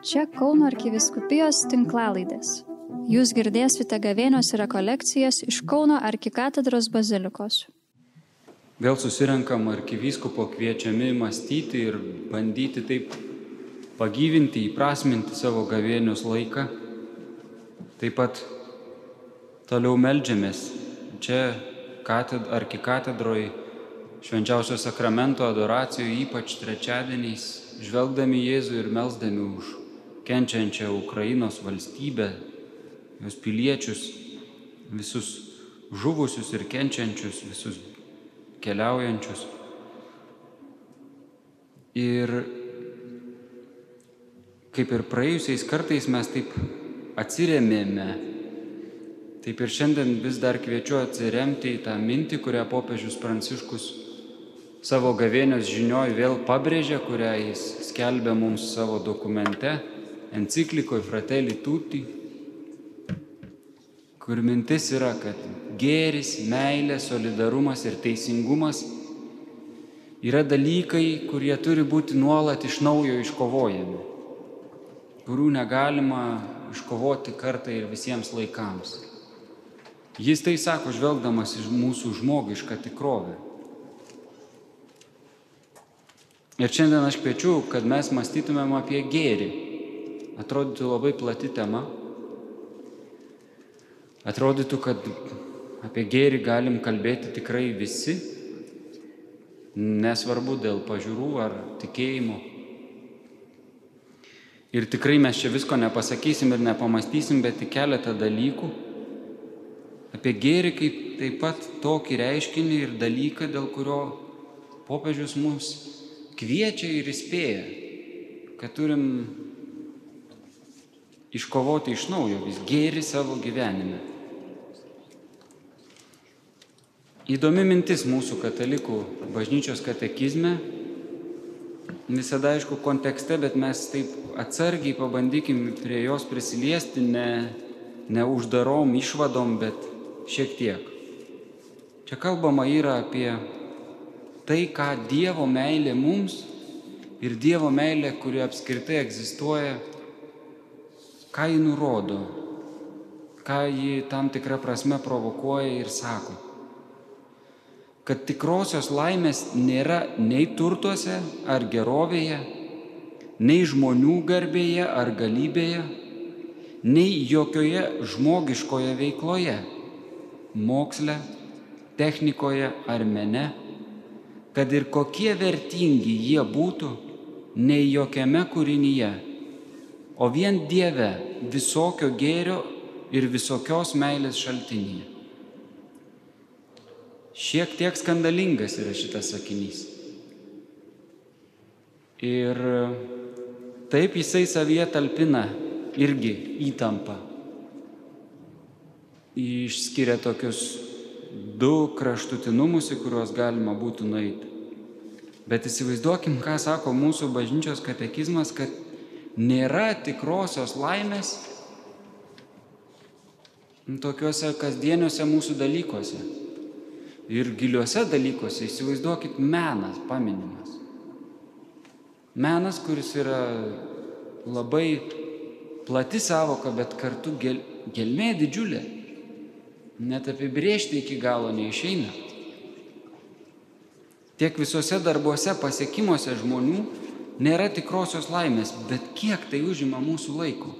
Čia Kauno arkiviskupijos tinklalaidės. Jūs girdėsite gavėnios rekolekcijas iš Kauno arkikatedros bazilikos. Vėl susirenkam arkivyskupo kviečiami mąstyti ir bandyti taip pagyvinti, įprasminti savo gavėnios laiką. Taip pat toliau melžiamės čia kated, arkikatedroje švenčiausio sakramento adoracijoje, ypač trečiadieniais, žvelgdami Jėzų ir melzdami už kenčiančią Ukrainos valstybę, jos piliečius, visus žuvusius ir kenčiančius, visus keliaujančius. Ir kaip ir praėjusiais kartais mes taip atsiremėme, taip ir šiandien vis dar kviečiu atsiremti į tą mintį, kurią popiežius Pranciškus savo gavėnios žinioj vėl pabrėžė, kurią jis skelbė mums savo dokumente, enciklikoje Fratelli Tutti, kur mintis yra, kad gėris, meilė, solidarumas ir teisingumas yra dalykai, kurie turi būti nuolat iš naujo iškovojami, kurių negalima iškovoti kartą ir visiems laikams. Jis tai sako, žvelgdamas iš mūsų žmogišką tikrovę. Ir šiandien aš kviečiu, kad mes mąstytumėm apie gėrį. Atrodytų labai plati tema. Atrodytų, kad apie gėrį galim kalbėti tikrai visi, nesvarbu dėl pažiūrų ar tikėjimo. Ir tikrai mes čia visko nepasakysim ir nepamastysim, bet tik keletą dalykų apie gėrį kaip taip pat tokį reiškinį ir dalyką, dėl kurio popiežius mus kviečia ir įspėja, kad turim iškovoti iš naujo vis gėri savo gyvenime. Įdomi mintis mūsų katalikų bažnyčios katekizme, visada aišku kontekste, bet mes taip atsargiai pabandykim prie jos prisiliesti, ne, ne uždarom išvadom, bet šiek tiek. Čia kalbama yra apie tai, ką Dievo meilė mums ir Dievo meilė, kuri apskritai egzistuoja, ką ji nurodo, ką ji tam tikrą prasme provokuoja ir sako. Kad tikrosios laimės nėra nei turtuose ar gerovėje, nei žmonių garbėje ar galybėje, nei jokioje žmogiškoje veikloje moksle, technikoje ar mene, kad ir kokie vertingi jie būtų, nei jokiame kūrinyje, o vien Dieve visokio gėrio ir visokios meilės šaltinyje. Šiek tiek skandalingas yra šitas sakinys. Ir taip jisai savyje talpina irgi įtampą išskiria tokius du kraštutinumus, į kuriuos galima būtų nueiti. Bet įsivaizduokim, ką sako mūsų bažnyčios katekizmas, kad nėra tikrosios laimės tokiuose kasdieniuose mūsų dalykuose. Ir giliuose dalykuose įsivaizduokit menas paminimas. Menas, kuris yra labai plati savoka, bet kartu gel, gelmė didžiulė net apibriežti iki galo neišeina. Tiek visuose darbuose, pasiekimuose žmonių nėra tikrosios laimės, bet kiek tai užima mūsų laiko.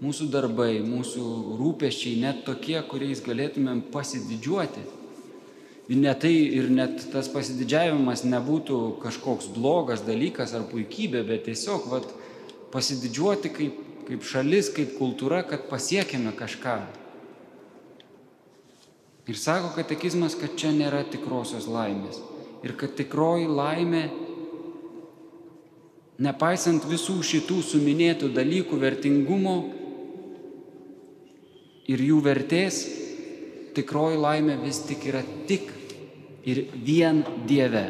Mūsų darbai, mūsų rūpeščiai, net tokie, kuriais galėtumėm pasididžiuoti. Ir net tai ir net tas pasididžiavimas nebūtų kažkoks blogas dalykas ar puikybė, bet tiesiog vat, pasididžiuoti kaip, kaip šalis, kaip kultūra, kad pasiekėme kažką, Ir sako katekizmas, kad čia nėra tikrosios laimės. Ir kad tikroji laimė, nepaisant visų šitų suminėtų dalykų vertingumo ir jų vertės, tikroji laimė vis tik yra tik ir vien Dieve,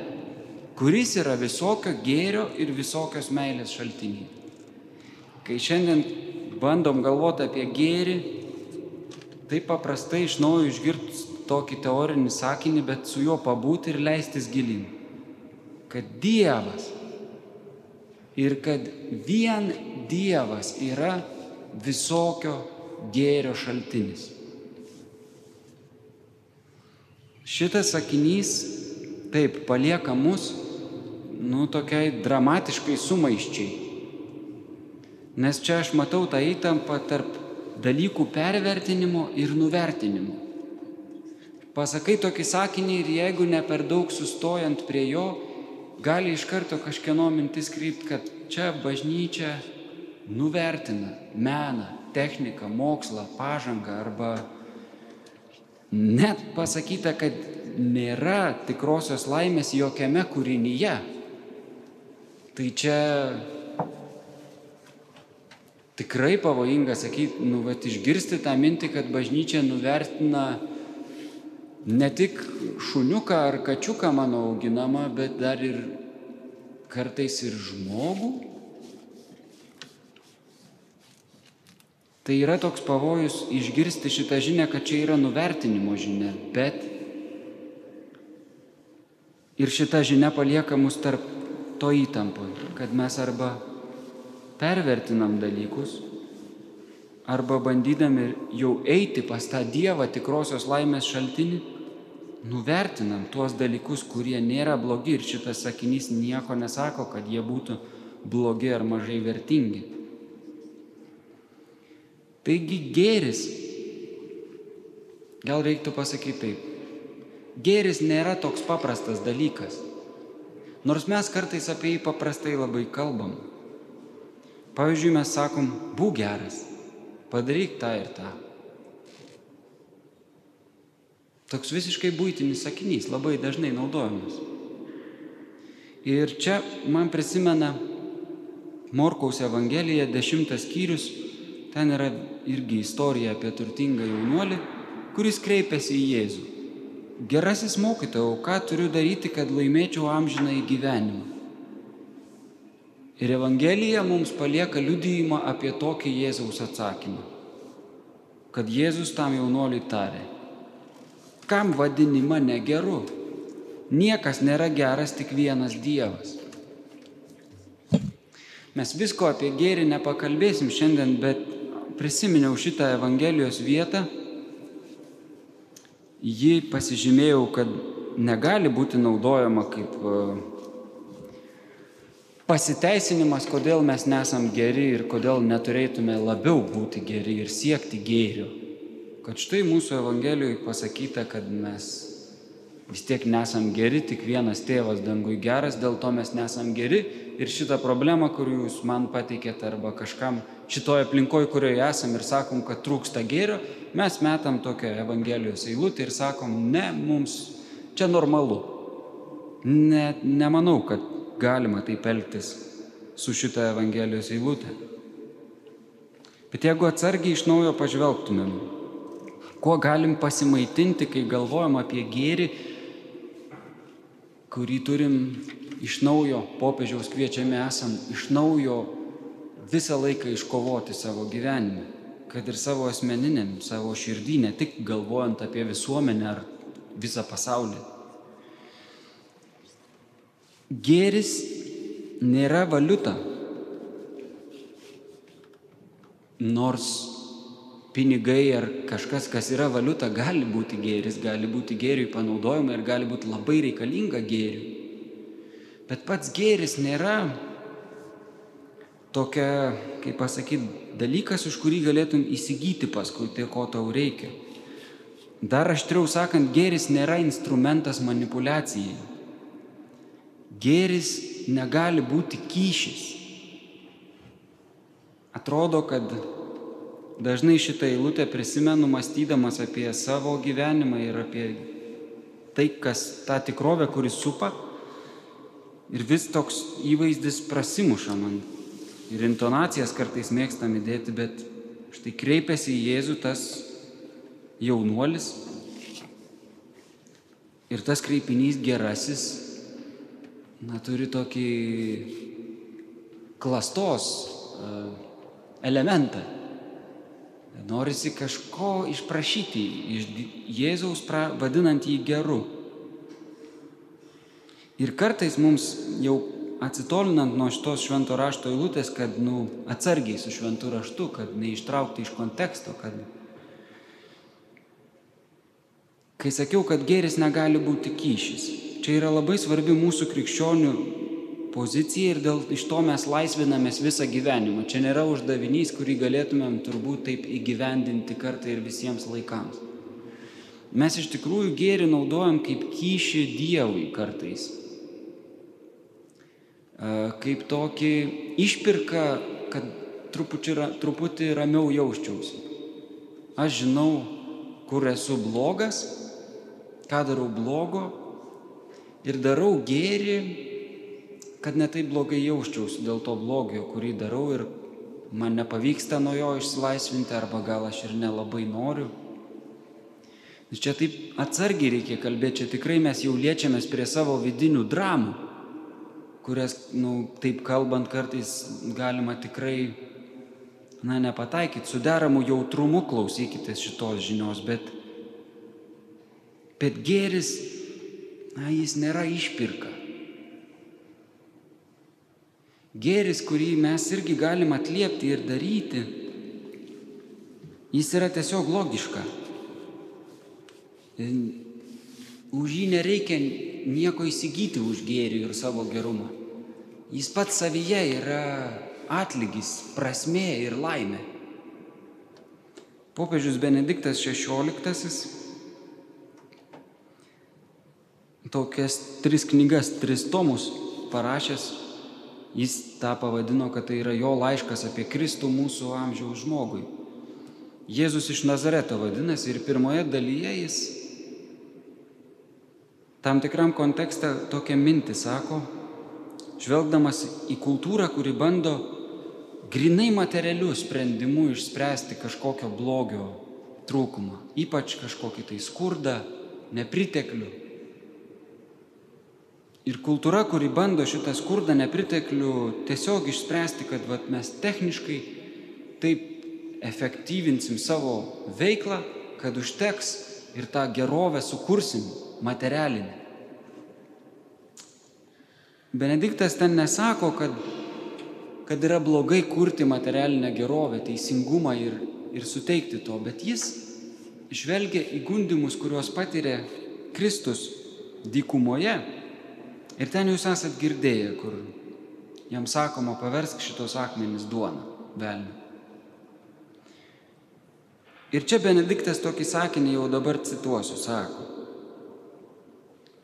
kuris yra visokio gėrio ir visokios meilės šaltiniai. Kai šiandien bandom galvoti apie gėrį, taip paprastai iš naujo išgirst tokį teorinį sakinį, bet su juo pabūti ir leistis gilin. Kad Dievas ir kad vien Dievas yra visokio gėrio šaltinis. Šitas sakinys taip palieka mus, nu, tokiai dramatiškai sumaiščiai. Nes čia aš matau tą įtampą tarp dalykų pervertinimo ir nuvertinimo. Pasakai tokį sakinį ir jeigu ne per daug sustojant prie jo, gali iš karto kažkieno mintis krypti, kad čia bažnyčia nuvertina meną, techniką, mokslą, pažangą arba net pasakyta, kad nėra tikrosios laimės jokiame kūrinyje. Tai čia tikrai pavojinga sakyti, nu, bet išgirsti tą mintį, kad bažnyčia nuvertina ne tik šuniuką ar kačiuką mano auginamą, bet dar ir kartais ir žmogų. Tai yra toks pavojus išgirsti šitą žinią, kad čia yra nuvertinimo žinia, bet ir šita žinia palieka mus tarp to įtampoj, kad mes arba pervertinam dalykus, arba bandydami jau eiti pas tą Dievą tikrosios laimės šaltinį, nuvertinam tuos dalykus, kurie nėra blogi ir šitas sakinys nieko nesako, kad jie būtų blogi ar mažai vertingi. Taigi gėris, gal reiktų pasakyti taip, gėris nėra toks paprastas dalykas. Nors mes kartais apie jį paprastai labai kalbam. Pavyzdžiui, mes sakom, būk geras, padaryk tą ir tą. Toks visiškai būtinis sakinys, labai dažnai naudojamas. Ir čia man prisimena Morkaus Evangelija, dešimtas skyrius, ten yra irgi istorija apie turtingą jaunuolį, kuris kreipiasi į Jėzų. Gerasis mokytojau, ką turiu daryti, kad laimėčiau amžiną į gyvenimą? Ir Evangelija mums palieka liudyjimą apie tokį Jėzaus atsakymą. Kad Jėzus tam jaunuoliui tarė, kam vadini mane geru? Niekas nėra geras, tik vienas Dievas. Mes visko apie gėrį nepakalbėsim šiandien, bet prisiminiau šitą Evangelijos vietą, jį pasižymėjau, kad negali būti naudojama kaip e, pasiteisinimas, kodėl mes nesam geri ir kodėl neturėtume labiau būti geri ir siekti gėrio. Kad štai mūsų Evangelijoje pasakyta, kad mes vis tiek nesam geri, tik vienas tėvas dangui geras, dėl to mes nesam geri ir šitą problemą, kur jūs man pateikėte arba kažkam šitoje aplinkoje, kurioje esam ir sakom, kad trūksta gėrio, mes metam tokią Evangelijos eilutę ir sakom, ne, mums čia normalu. Ne, nemanau, kad galima taip elgtis su šitą Evangelijos eilutę. Bet jeigu atsargiai iš naujo pažvelgtumėm, kuo galim pasimaitinti, kai galvojam apie gėrį, kurį turim iš naujo popiežiaus kviečiami esam iš naujo visą laiką iškovoti savo gyvenime, kad ir savo asmeniniam, savo širdį, ne tik galvojant apie visuomenę ar visą pasaulį. Gėris nėra valiuta, nors pinigai ar kažkas, kas yra valiuta, gali būti gėris, gali būti gėriui panaudojama ir gali būti labai reikalinga gėriui. Bet pats gėris nėra tokia, kaip pasakyti, dalykas, už kurį galėtum įsigyti paskui tai, ko tau reikia. Dar aštriau sakant, gėris nėra instrumentas manipulacijai. Gėris negali būti kyšis. Atrodo, kad dažnai šitą eilutę prisimenu mąstydamas apie savo gyvenimą ir apie tai, kas tą tikrovę, kuris supa Ir vis toks įvaizdis prasimuša man. Ir intonacijas kartais mėgstam įdėti, bet štai kreipiasi į Jėzų tas jaunuolis. Ir tas kreipinys gerasis, na, turi tokį klastos elementą. Norisi kažko išprašyti iš Jėzaus, vadinant jį geru. Ir kartais mums jau atsitolinant nuo šitos švento rašto eilutės, kad, nu, atsargiai su šventu raštu, kad neištraukti iš konteksto, kad... Kai sakiau, kad gėris negali būti kyšis, čia yra labai svarbi mūsų krikščionių pozicija ir dėl iš to mes laisvinamės visą gyvenimą. Čia nėra uždavinys, kurį galėtumėm turbūt taip įgyvendinti kartą ir visiems laikams. Mes iš tikrųjų gėrį naudojam kaip kyšį Dievui kartais. Kaip tokį išpirką, kad truputį, truputį ramiau jausčiausi. Aš žinau, kur esu blogas, ką darau blogo ir darau gėrį kad netaip blogai jausčiausi dėl to blogio, kurį darau ir man nepavyksta nuo jo išsilaisvinti arba gal aš ir nelabai noriu. Čia taip atsargiai reikia kalbėti, čia tikrai mes jau liečiamės prie savo vidinių dramų, kurias, na, nu, taip kalbant, kartais galima tikrai, na, nepataikyti, su deramu jautrumu klausykitės šitos žinios, bet, bet gėris, na, jis nėra išpirka. Gėris, kurį mes irgi galim atliepti ir daryti, jis yra tiesiog logiška. Už jį nereikia nieko įsigyti už gėrį ir savo gerumą. Jis pats savyje yra atlygis, prasmė ir laimė. Popiežius Benediktas XVI tokias tris knygas, tris tomus parašęs Jis tą pavadino, kad tai yra jo laiškas apie Kristų mūsų amžiaus žmogui. Jėzus iš Nazareto vadinasi ir pirmoje dalyje jis tam tikram kontekste tokią mintį sako, žvelgdamas į kultūrą, kuri bando grinai materialių sprendimų išspręsti kažkokio blogio trūkumą, ypač kažkokį tai skurdą, nepriteklių. Ir kultūra, kuri bando šitą skurdą nepriteklių tiesiog išspręsti, kad vat, mes techniškai taip efektyvinsim savo veiklą, kad užteks ir tą gerovę sukursim materialinę. Benediktas ten nesako, kad, kad yra blogai kurti materialinę gerovę, teisingumą ir, ir suteikti to, bet jis žvelgia į gundimus, kuriuos patiria Kristus dykumoje Ir ten jūs esat girdėję, kur jam sakoma, paversk šitos akmenys duona, velnių. Ir čia Benediktas tokį sakinį jau dabar cituosiu, sako.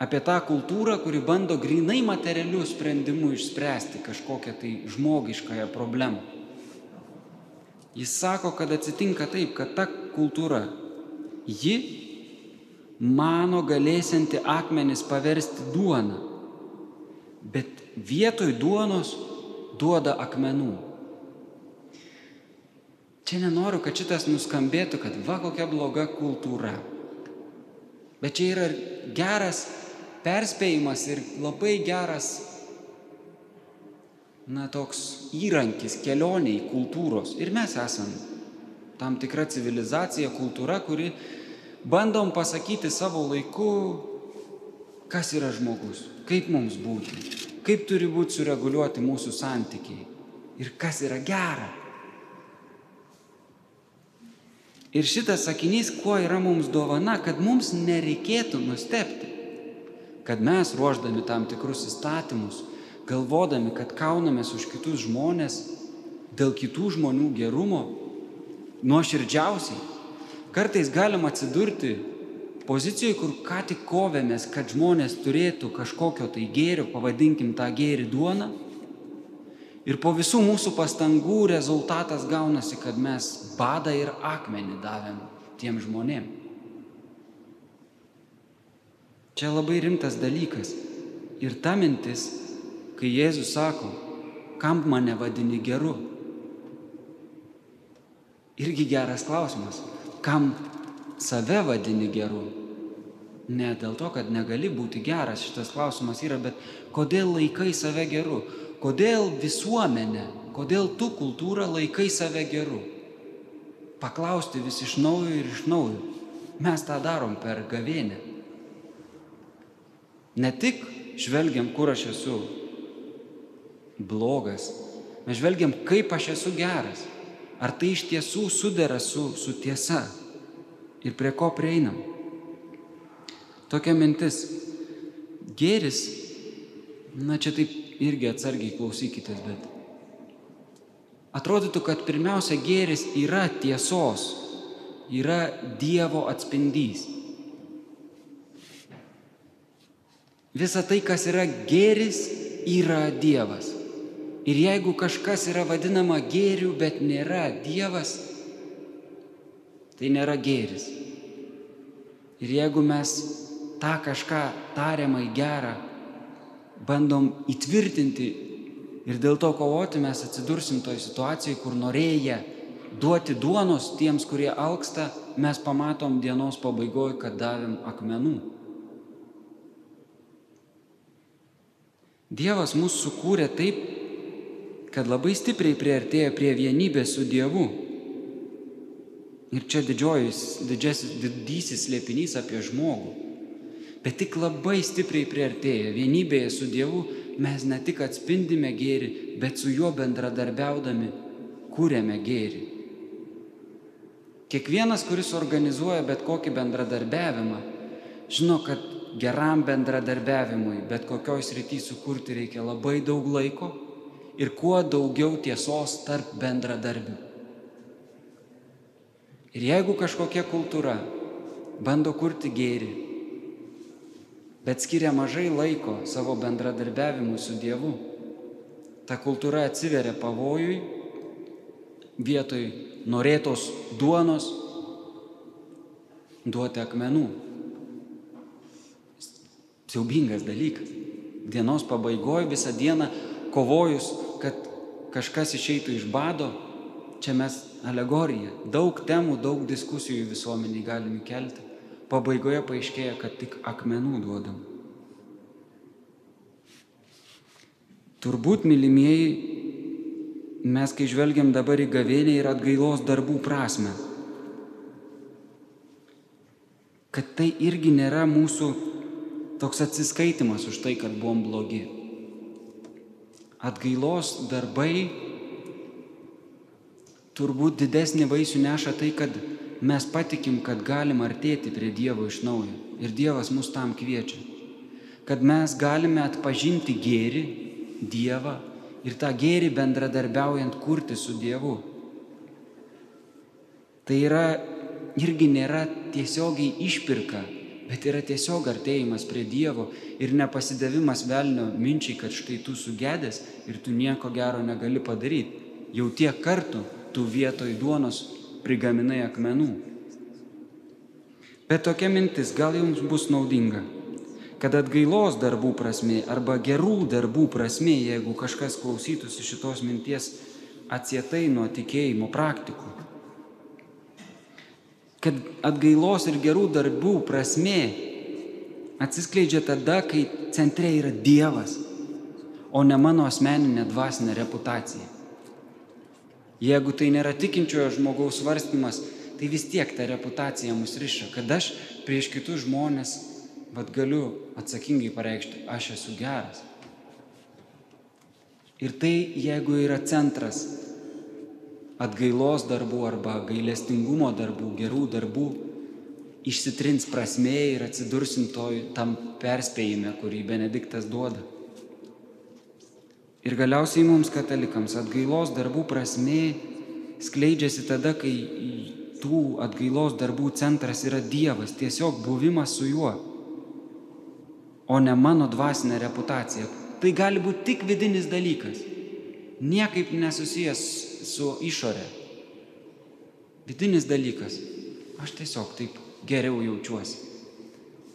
Apie tą kultūrą, kuri bando grinai materialių sprendimų išspręsti kažkokią tai žmogiškąją problemą. Jis sako, kad atsitinka taip, kad ta kultūra, ji mano galėsianti akmenis paversti duoną bet vietoj duonos duoda akmenų. Čia nenoriu, kad šitas nuskambėtų, kad va kokia bloga kultūra. Bet čia yra geras perspėjimas ir labai geras, na, toks įrankis kelioniai kultūros. Ir mes esam tam tikra civilizacija, kultūra, kuri bandom pasakyti savo laiku, kas yra žmogus, kaip mums būti? Kaip turi būti sureguliuoti mūsų santykiai? Ir kas yra gera. Ir šitas sakinys, kuo yra mums dovana, kad mums nereikėtų nustepti, kad mes ruoždami tam tikrus įstatymus, galvodami, kad kaunamės už kitus žmonės, dėl kitų žmonių gerumo, nuoširdžiausiai, kartais galim atsidurti pozicijoj, kur ką tik kovėmės, kad žmonės turėtų kažkokio tai gėrio, pavadinkim tą gėrį duoną. Ir po visų mūsų pastangų rezultatas gaunasi, kad mes badą ir akmenį davėm tiem žmonėm. Čia labai rimtas dalykas. Ir ta mintis, kai Jėzus sako, kam mane vadini geru? Irgi geras klausimas. Kam save vadini geru. Ne dėl to, kad negali būti geras, šitas klausimas yra, bet kodėl laikai save geru? Kodėl visuomenė, kodėl tu kultūra laikai save geru? Paklausti vis iš naujo ir iš naujo. Mes tą darom per gavėnę. Ne tik žvelgiam, kur aš esu blogas. Mes žvelgiam, kaip aš esu geras. Ar tai iš tiesų sudera su, su tiesa ir prie ko prieinam. Tokia mintis. Gėris, na čia taip irgi atsargiai klausykitės, bet atrodytų, kad pirmiausia gėris yra tiesos, yra Dievo atspindys. Visa tai, kas yra gėris, yra Dievas. Ir jeigu kažkas yra vadinama gėriu, bet nėra Dievas, tai nėra gėris. Ir jeigu mes tą kažką tariamai gerą bandom įtvirtinti ir dėl to kovoti, mes atsidursim toj situacijai, kur norėję duoti duonos tiems, kurie alksta, mes pamatom dienos pabaigoje, kad davėm akmenų. Dievas mūsų sukūrė taip, kad labai stipriai priartėja prie vienybės su Dievu. Ir čia didžiasis, didysis slėpinys apie žmogų. Bet tik labai stipriai priartėja vienybėje su Dievu mes ne tik atspindime gėrį, bet su juo bendradarbiaudami kūrėme gėrį. Kiekvienas, kuris organizuoja bet kokį bendradarbiavimą, žino, kad geram bendradarbiavimui bet kokioj srity sukurti reikia labai daug laiko ir kuo daugiau tiesos tarp bendradarbių. Ir jeigu kažkokia kultūra bando kurti gėrį, bet skiria mažai laiko savo bendradarbiavimui su Dievu, ta kultūra atsiveria pavojui, vietoj norėtos duonos duoti akmenų. Siaubingas dalykas. Dienos pabaigoje visą dieną kovojus kad kažkas išeitų iš bado, čia mes alegorija. Daug temų, daug diskusijų visuomeniai galime kelti. Pabaigoje paaiškėja, kad tik akmenų duodam. Turbūt, mylimieji, mes kai žvelgiam dabar į gavėnį ir atgailos darbų prasme, kad tai irgi nėra mūsų toks atsiskaitimas už tai, kad buvom blogi. Atgailos darbai turbūt didesnį vaisių neša tai, kad mes patikim, kad galim artėti prie Dievo iš naujo. Ir Dievas mus tam kviečia. Kad mes galime atpažinti gėrį, Dievą ir tą gėrį bendradarbiaujant kurti su Dievu. Tai yra irgi nėra tiesiogiai išpirka bet yra tiesiog artėjimas prie Dievo ir nepasidavimas velnio minčiai, kad štai tu sugedęs ir tu nieko gero negali padaryti. Jau tiek kartų tu vietoj duonos prigaminai akmenų. Bet tokia mintis gal jums bus naudinga, kad atgailos darbų prasme arba gerų darbų prasme, jeigu kažkas klausytųsi šitos minties atsietai nuo tikėjimo praktikų, kad atgailos ir gerų darbų prasme atsiskleidžia tada, kai centre yra Dievas, o ne mano asmeninė dvasinė reputacija. Jeigu tai nėra tikinčiojo žmogaus svarstymas, tai vis tiek ta reputacija mus riša, kad aš prieš kitus žmonės vad galiu atsakingai pareikšti, aš esu geras. Ir tai, jeigu yra centras atgailos darbų arba gailestingumo darbų, gerų darbų, išsitrins prasmė ir atsidursim toj, tam perspėjime, kurį Benediktas duoda. Ir galiausiai mums katalikams atgailos darbų prasmė skleidžiasi tada, kai tų atgailos darbų centras yra Dievas, tiesiog buvimas su juo, o ne mano dvasinė reputacija. Tai gali būti tik vidinis dalykas, niekaip nesusijęs su išorė. Vidinis dalykas. Aš tiesiog taip geriau jaučiuosi.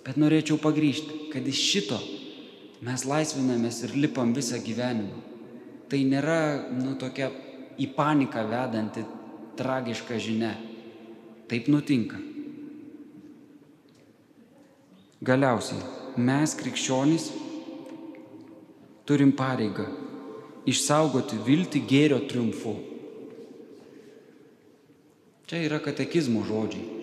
Bet norėčiau pagryžti, kad iš šito mes laisvinamės ir lipam visą gyvenimą. Tai nėra, nu, tokia į paniką vedanti tragiška žinia. Taip nutinka. Galiausiai mes krikščionys turim pareigą išsaugoti viltį gėrio triumfu. Čia yra katekizmo žodžiai.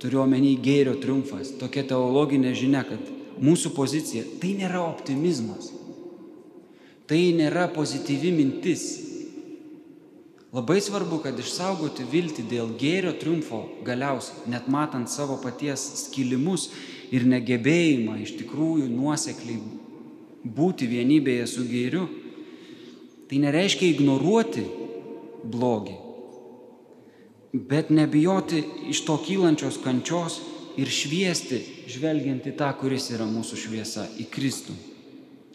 Turiu omeny gėrio triumfas, tokia teologinė žinia, kad mūsų pozicija tai nėra optimizmas. Tai nėra pozityvi mintis. Labai svarbu, kad išsaugoti viltį dėl gėrio triumfo galiausiai, net matant savo paties skilimus ir negebėjimą iš tikrųjų nuosekliai būti vienybėje su gėriu, tai nereiškia ignoruoti blogį, bet nebijoti iš to kylančios kančios ir šviesti, žvelgiant į tą, kuris yra mūsų šviesa, į Kristų.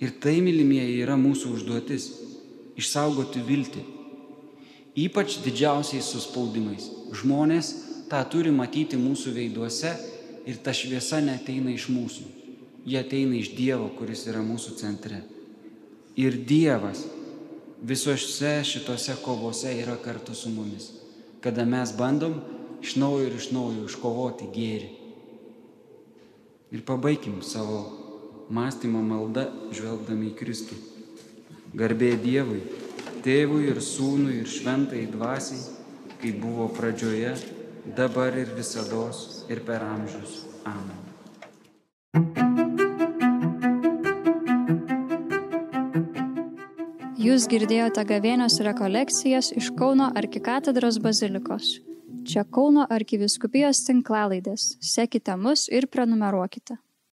Ir tai, mylimieji, yra mūsų užduotis - išsaugoti viltį ypač didžiausiais suspaudimais. Žmonės tą turi matyti mūsų veiduose ir ta šviesa neteina iš mūsų. Jie ateina iš Dievo, kuris yra mūsų centre. Ir Dievas visose šitose kovose yra kartu su mumis, kada mes bandom iš naujo ir iš naujo iškovoti gėrį. Ir pabaigim savo mąstymo maldą, žvelgdami į Kristų. Garbė Dievui tėvui ir sūnui ir šventai dvasiai, kaip buvo pradžioje, dabar ir visada ir per amžius. Amen. Jūs girdėjote gavėnios rekolekcijas iš Kauno arkikatedros bazilikos. Čia Kauno arkiviskupijos tinklalaidės. Sekite mus ir prenumeruokite.